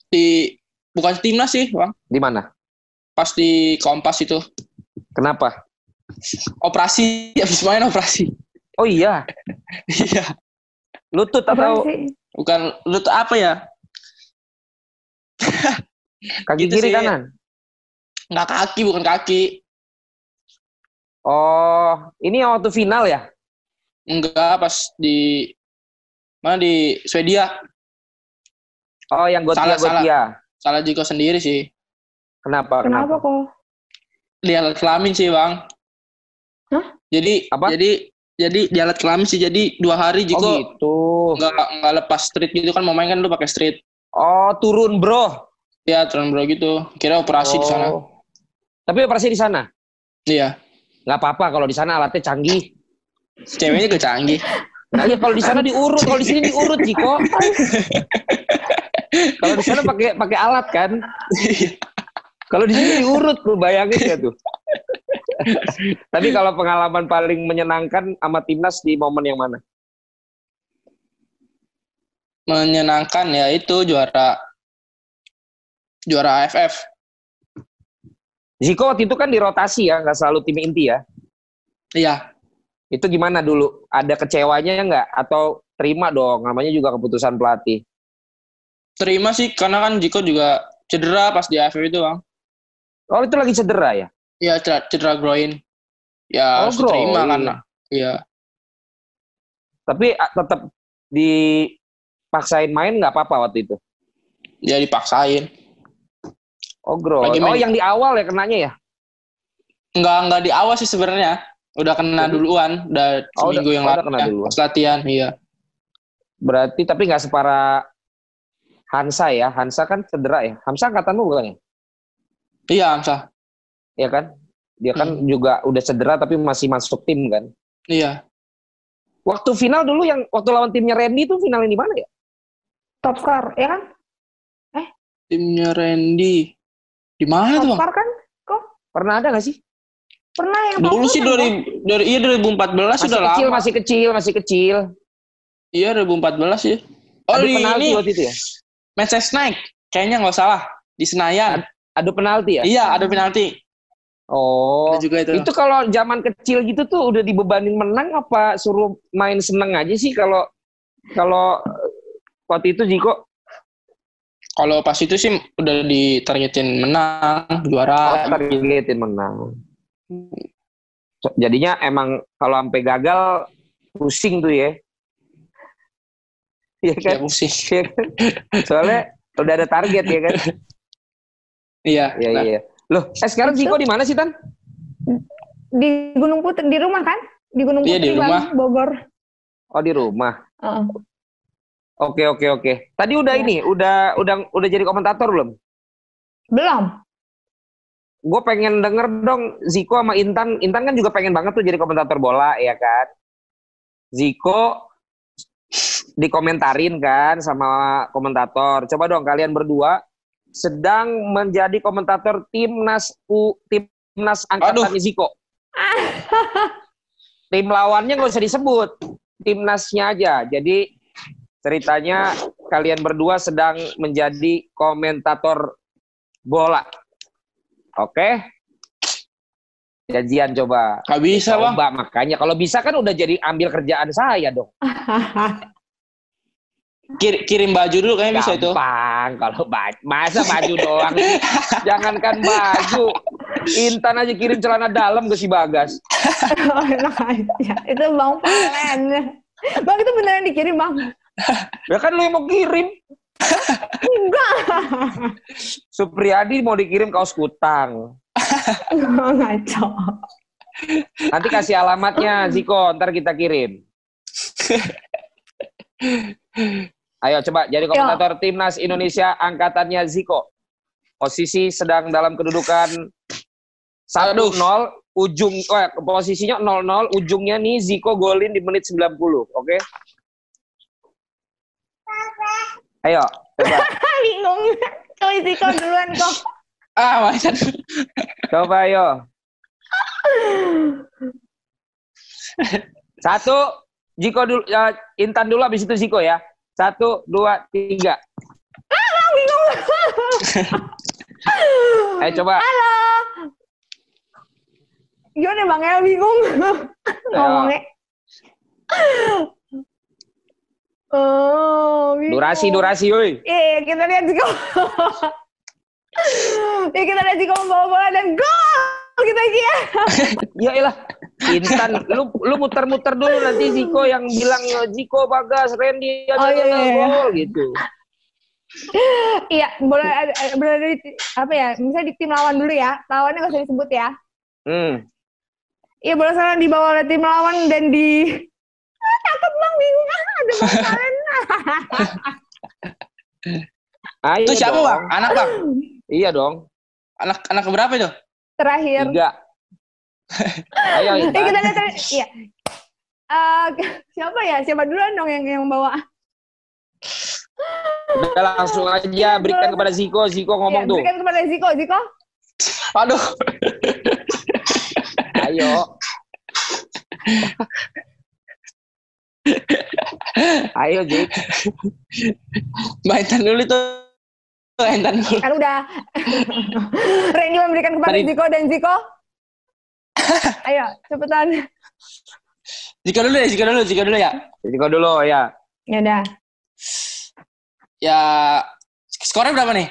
Di bukan timnas sih, Bang. Di mana? Pas di Kompas itu. Kenapa? Operasi, habis main operasi. Oh iya, Iya. lutut atau sih? Bukan lu tuh apa ya? kaki Gitu kiri sih. kanan? Nggak kaki, bukan kaki. Oh, ini yang waktu final ya? Enggak, pas di mana di Swedia. Oh, yang Salah, Gotia Gotia. Salah Jiko sendiri sih. Kenapa? Kenapa kok? Di alat kelamin sih, Bang. Hah? Jadi Apa? jadi jadi di alat kelamin sih jadi dua hari Oh Jiko gitu. nggak nggak lepas street gitu kan mau main kan lu pakai street. Oh, turun bro. Ya, turun bro gitu. Kira operasi di sana. Oh. Tapi operasi di sana? Iya. Nggak apa-apa kalau di sana alatnya canggih. Ceweknya gak canggih. Nah, iya kalau di sana diurut, kalau di sini diurut, Jiko. kalau di sana pakai pakai alat kan. Kalau di sini diurut, lu bayangin ya tuh. Tapi kalau pengalaman paling menyenangkan sama timnas di momen yang mana? Menyenangkan ya itu juara juara AFF. Ziko waktu itu kan dirotasi ya, nggak selalu tim inti ya. Iya. Itu gimana dulu? Ada kecewanya nggak? Atau terima dong, namanya juga keputusan pelatih. Terima sih karena kan Jiko juga cedera pas di AFF itu, Bang. Oh itu lagi cedera ya? Iya, cedera, cedera groin. Ya, Oh, harus terima groin. karena iya. Tapi tetap dipaksain main nggak apa-apa waktu itu? Ya dipaksain. Oh groin. Oh yang di awal ya kenanya ya? Enggak enggak di awal sih sebenarnya. Udah kena duluan, udah Oh, seminggu udah- yang oh, udah lalu kena ya, duluan. pas latihan, iya. Berarti tapi nggak separah Hansa ya? Hansa kan cedera ya? Hansa angkatanmu bukan ya? Iya, Amsa. Iya kan? Dia kan Hmm. juga udah cedera tapi masih masuk tim kan? Iya. Waktu final dulu yang waktu lawan timnya Randy itu finalnya di mana ya? Top score, ya kan? Timnya Randy. Di mana Top tuh, Bang? score kan? Pernah ada nggak sih? Pernah yang Dulu sih kan, dari dari iya 2014 Masih sudah kecil, lama. masih kecil, masih kecil. Iya 2014 ya. Oh Adu di penalti ini waktu itu ya? Manchester Night. Kayaknya nggak salah di Senayan. Adu penalti ya? Iya ada penalti. Oh. Ada juga itu. Itu kalau zaman kecil gitu tuh udah dibebanin menang apa suruh main seneng aja sih kalau kalau eh, waktu itu Jiko Kalau pas itu sih udah ditargetin menang, oh, juara. targetin menang. Jadinya emang kalau sampai gagal pusing tuh ya. Iya kan? Ya pusing. Iya kan? Soalnya udah ada target ya kan? Iya. Iya nah, iya. Loh, eh sekarang Jiko di mana sih Tan? Di Gunung Putri, di rumah kan? Di Gunung Iya, Putri, di Bang, rumah. Bogor. Oh di rumah. Heeh. Oke oke oke. Tadi udah Iya. ini, udah udah udah jadi komentator belum? Belum. Gue pengen denger dong Ziko sama Intan. Intan kan juga pengen banget tuh jadi komentator bola ya kan. Ziko dikomentarin kan sama komentator. Coba dong kalian berdua sedang menjadi komentator timnas U timnas angkatan Ziko. Tim lawannya nggak usah disebut, timnasnya aja. Jadi ceritanya kalian berdua sedang menjadi komentator bola. Oke? Janjian coba. Gak bisa bang. Coba makanya kalau bisa kan udah jadi ambil kerjaan saya dong. Kir- kirim baju dulu kayaknya bisa itu. Gampang kalau baju. Masa baju doang? Jangankan baju. Intan aja kirim celana dalam ke si Bagas. Oh, enak aja. Itu Bang Palen. Bang, itu beneran dikirim, Bang? Ya kan lu yang mau kirim. Enggak. Supriyadi mau dikirim kaos kutang. Ngaco. Nanti kasih alamatnya Ziko, ntar kita kirim. Ayo coba jadi komentator timnas Indonesia angkatannya Ziko. Posisi sedang dalam kedudukan 1-0, ujung eh, posisinya 0-0, ujungnya nih Ziko golin di menit 90, oke? Ayo, coba. Bingung. Kau Ziko duluan kok. Ah, Maitan. Coba ayo. Satu, Jiko dulu, ya, Intan dulu habis itu Ziko ya. Satu, dua, tiga. Bingung. Ayo coba. Halo. Gimana Bang El bingung ngomongnya. Oh, bingung. Durasi, durasi, woi. Iya, kita lihat Ziko. Iya, kita lihat Ziko membawa bola dan gol kita aja ya. Ya elah. Intan, lu lu muter-muter dulu nanti Ziko yang bilang Ziko Bagas, Randy ada Oh, iya, iya, iya. gol gitu. Iya, boleh ada- berada di apa ya? Misalnya di tim lawan dulu ya. Lawannya nggak usah disebut ya. Hmm. Iya, bola sana dibawa oleh tim lawan dan di Ah, takut bang bingung ah ada bang Ayo Itu siapa, dong. Bang? Anak, Bang? Iya dong. Anak anak keberapa itu? terakhir Tiga. Ayo Eh Intan. kita lihat iya Eh, siapa ya siapa duluan dong yang yang bawa Udah langsung aja berikan kepada Ziko. Ziko ngomong Iya, tuh. berikan kepada Ziko Ziko Aduh. Ayo. Ayo Zik. Maitan dulu itu. Maitan dulu. kan udah Randy memberikan kepada Tadi- Ziko dan Ziko ayo cepetan Jika dulu ya, jika dulu, jika dulu ya. Ziko dulu ya. ya udah Ya, skornya berapa nih?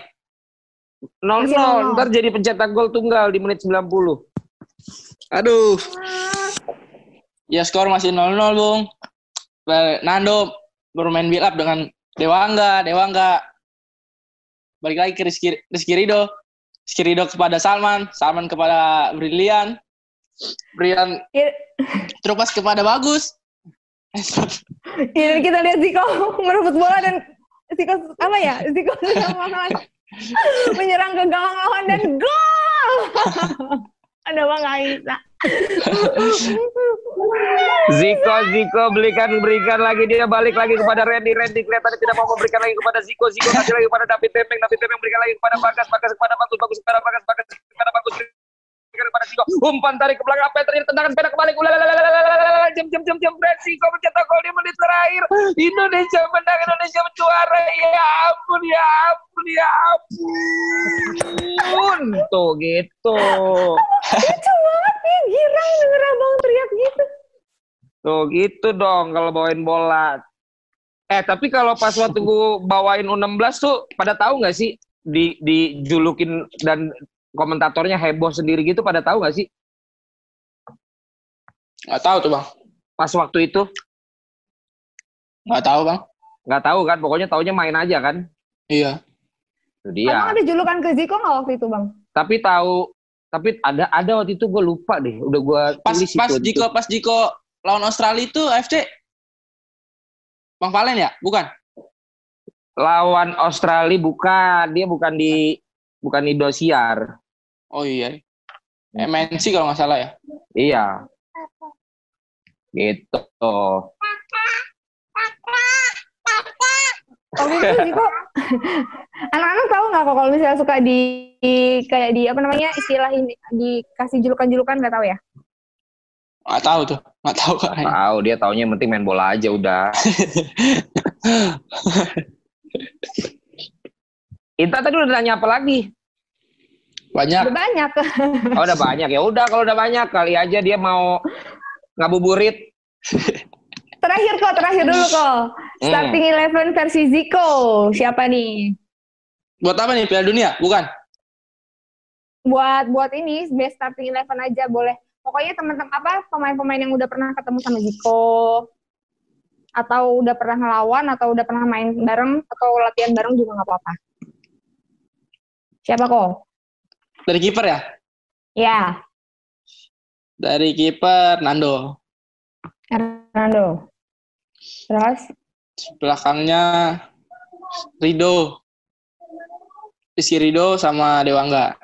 Nol Masih nol. nol. Ntar jadi pencetak gol tunggal di menit 90. Aduh. Ya skor masih 0-0, Bung. Nando bermain build up dengan Dewangga, Dewangga. Balik lagi ke Rizky, Rizky Rido. Rizky Rido kepada Salman, Salman kepada Brilian. Brilian Iya. terupas kepada Bagus. Iya, kita lihat Ziko merebut bola dan Ziko apa ya? Ziko menyerang ke gawang lawan dan gol. Ada bang Aisyah. Ziko, Ziko belikan berikan lagi. Dia balik lagi kepada Randy, Randy kelihatannya tidak mau memberikan lagi kepada Ziko, Ziko kasih lagi kepada David Tembeng, David Tembeng berikan lagi kepada Bagas, Bagas kepada Bagus, Bagus kepada Bagas, Bagas kepada Bagus, diberikan kepada Siko. Umpan tarik ke belakang apa yang? Tendangan pendek kembali. Jam jam jam jam Siko mencetak gol di menit terakhir. Indonesia menang, Indonesia juara. Ya ampun, ya ampun, ya ampun. Tuh gitu. Lucu banget nih, girang denger abang teriak gitu. Tuh gitu dong kalau bawain bola. Eh tapi kalau pas waktu gue bawain U16 tuh pada tahu nggak sih di dijulukin dan komentatornya heboh sendiri gitu pada tahu nggak sih Nggak tahu tuh, Bang. pas waktu itu Nggak tahu, Bang. nggak tahu kan pokoknya taunya main aja kan Iya. itu dia Abang ada julukan ke Ziko nggak waktu itu bang? tapi tahu tapi ada ada waktu itu gue lupa deh udah gue Pas tulis pas itu Jiko pas Jiko lawan Australia itu AFC Bang Valen ya? Bukan. lawan Australia bukan dia bukan di bukan di Indosiar Oh iya. MNC kalau nggak salah ya. iya gitu Waktu itu Ziko, anak-anak tahu nggak kok kalau misalnya suka di, di- kayak di apa namanya istilah ini dikasih julukan-julukan nggak tahu ya? Nggak tahu tuh. Nggak tahu kayaknya. tahu dia taunya yang penting main bola aja udah Inta tadi udah nanya apa lagi? Banyak. Udah banyak. Oh udah banyak ya udah kalau udah banyak kali aja dia mau ngabuburit. Terakhir kok, terakhir dulu kok. Hmm. Starting eleven versi Ziko, siapa nih? Buat apa nih Piala Dunia? Bukan. Buat buat ini best starting eleven aja boleh. Pokoknya teman-teman apa pemain-pemain yang udah pernah ketemu sama Ziko atau udah pernah ngelawan atau udah pernah main bareng atau latihan bareng juga nggak apa-apa. Siapa kok? Dari kiper ya? Ya, Dari kiper Nando. Hernando. Terus Belakangnya Rido. Rizky Rido sama Dewangga.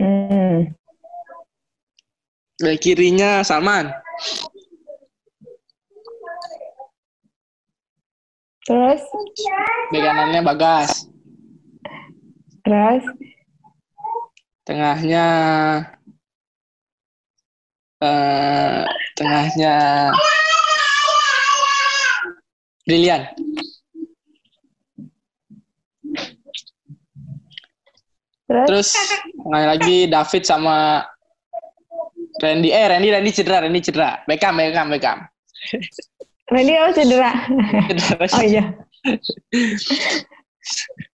hmm, Dari kirinya Salman. Terus, kanannya Bagas. terus, Tengahnya eh tengahnya Brilian. terus. Terus tengahnya lagi David sama Randy. Eh Randy Randy cedera, Randy cedera. Beckham, Beckham, Beckham. Randy oh cedera. Cedera. Oh iya.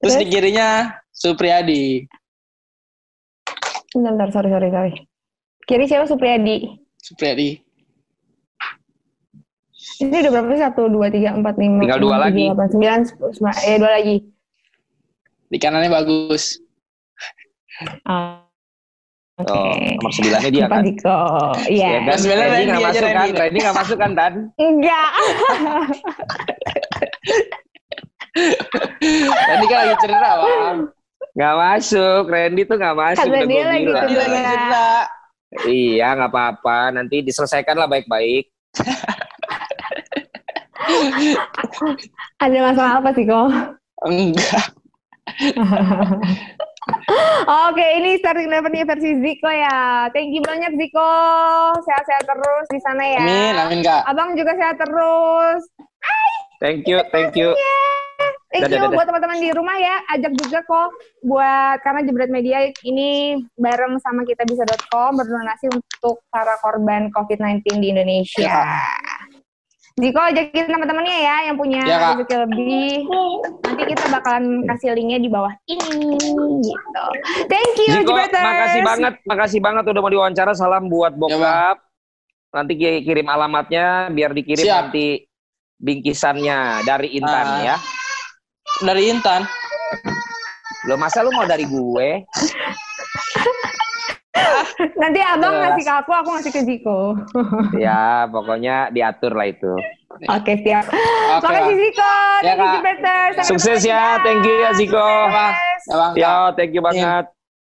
Terus di Terus? kirinya Supriyadi. Bentar, bentar, sorry, sorry, sorry. Kiri siapa Supriyadi? Supriyadi. Ini udah berapa sih? Satu, dua, tiga, empat, lima, Tinggal dua enam, lagi. delapan, sembilan, sepuluh, sembilan. Eh, dua lagi. Di kanannya bagus. Ah, Oke. Oh, nomor sembilannya dia kan. Diko. Iya. Ya kan? Sebenarnya Randy nggak masuk kan? Randy. Randy nggak masuk kan, Tan? Enggak. Randy kan lagi cedera, Bang. Nggak masuk. Randy tuh nggak masuk. Udah dia lagi lagi Cedera. cedera. Iya, nggak apa-apa. Nanti diselesaikan lah baik-baik. Ada masalah apa sih, kok? Enggak. Oke, ini starting eleven versi Ziko ya. Thank you banyak Ziko. Sehat-sehat terus di sana ya. Amin, amin Kak. Abang juga sehat terus. Thank you, thank you. Thank Dadah, you dadah. buat teman-teman di rumah ya. Ajak juga kok buat karena Jebret Media ini bareng sama kitabisa.com berdonasi untuk para korban COVID-19 di Indonesia. Ya, Ziko ajakin teman-temannya ya yang punya Ya, rezeki lebih. Nanti kita bakalan kasih linknya di bawah ini gitu. Thank you Jebreters. makasih banget, makasih banget udah mau diwawancara. Salam buat bokap. Nanti ki- kirim alamatnya biar dikirim Siap. nanti bingkisannya dari Intan Ah. ya. Dari Intan. Lo masa lu mau dari gue? Nanti abang ngasih ke aku, aku ngasih ke Ziko. ya, pokoknya diatur lah itu. Oke, siap. Oke, Makasih. Ziko. Ya, Thank you Sukses ya, thank you ya. Ziko. Ya. Ya, Bang. Ya, thank you banget.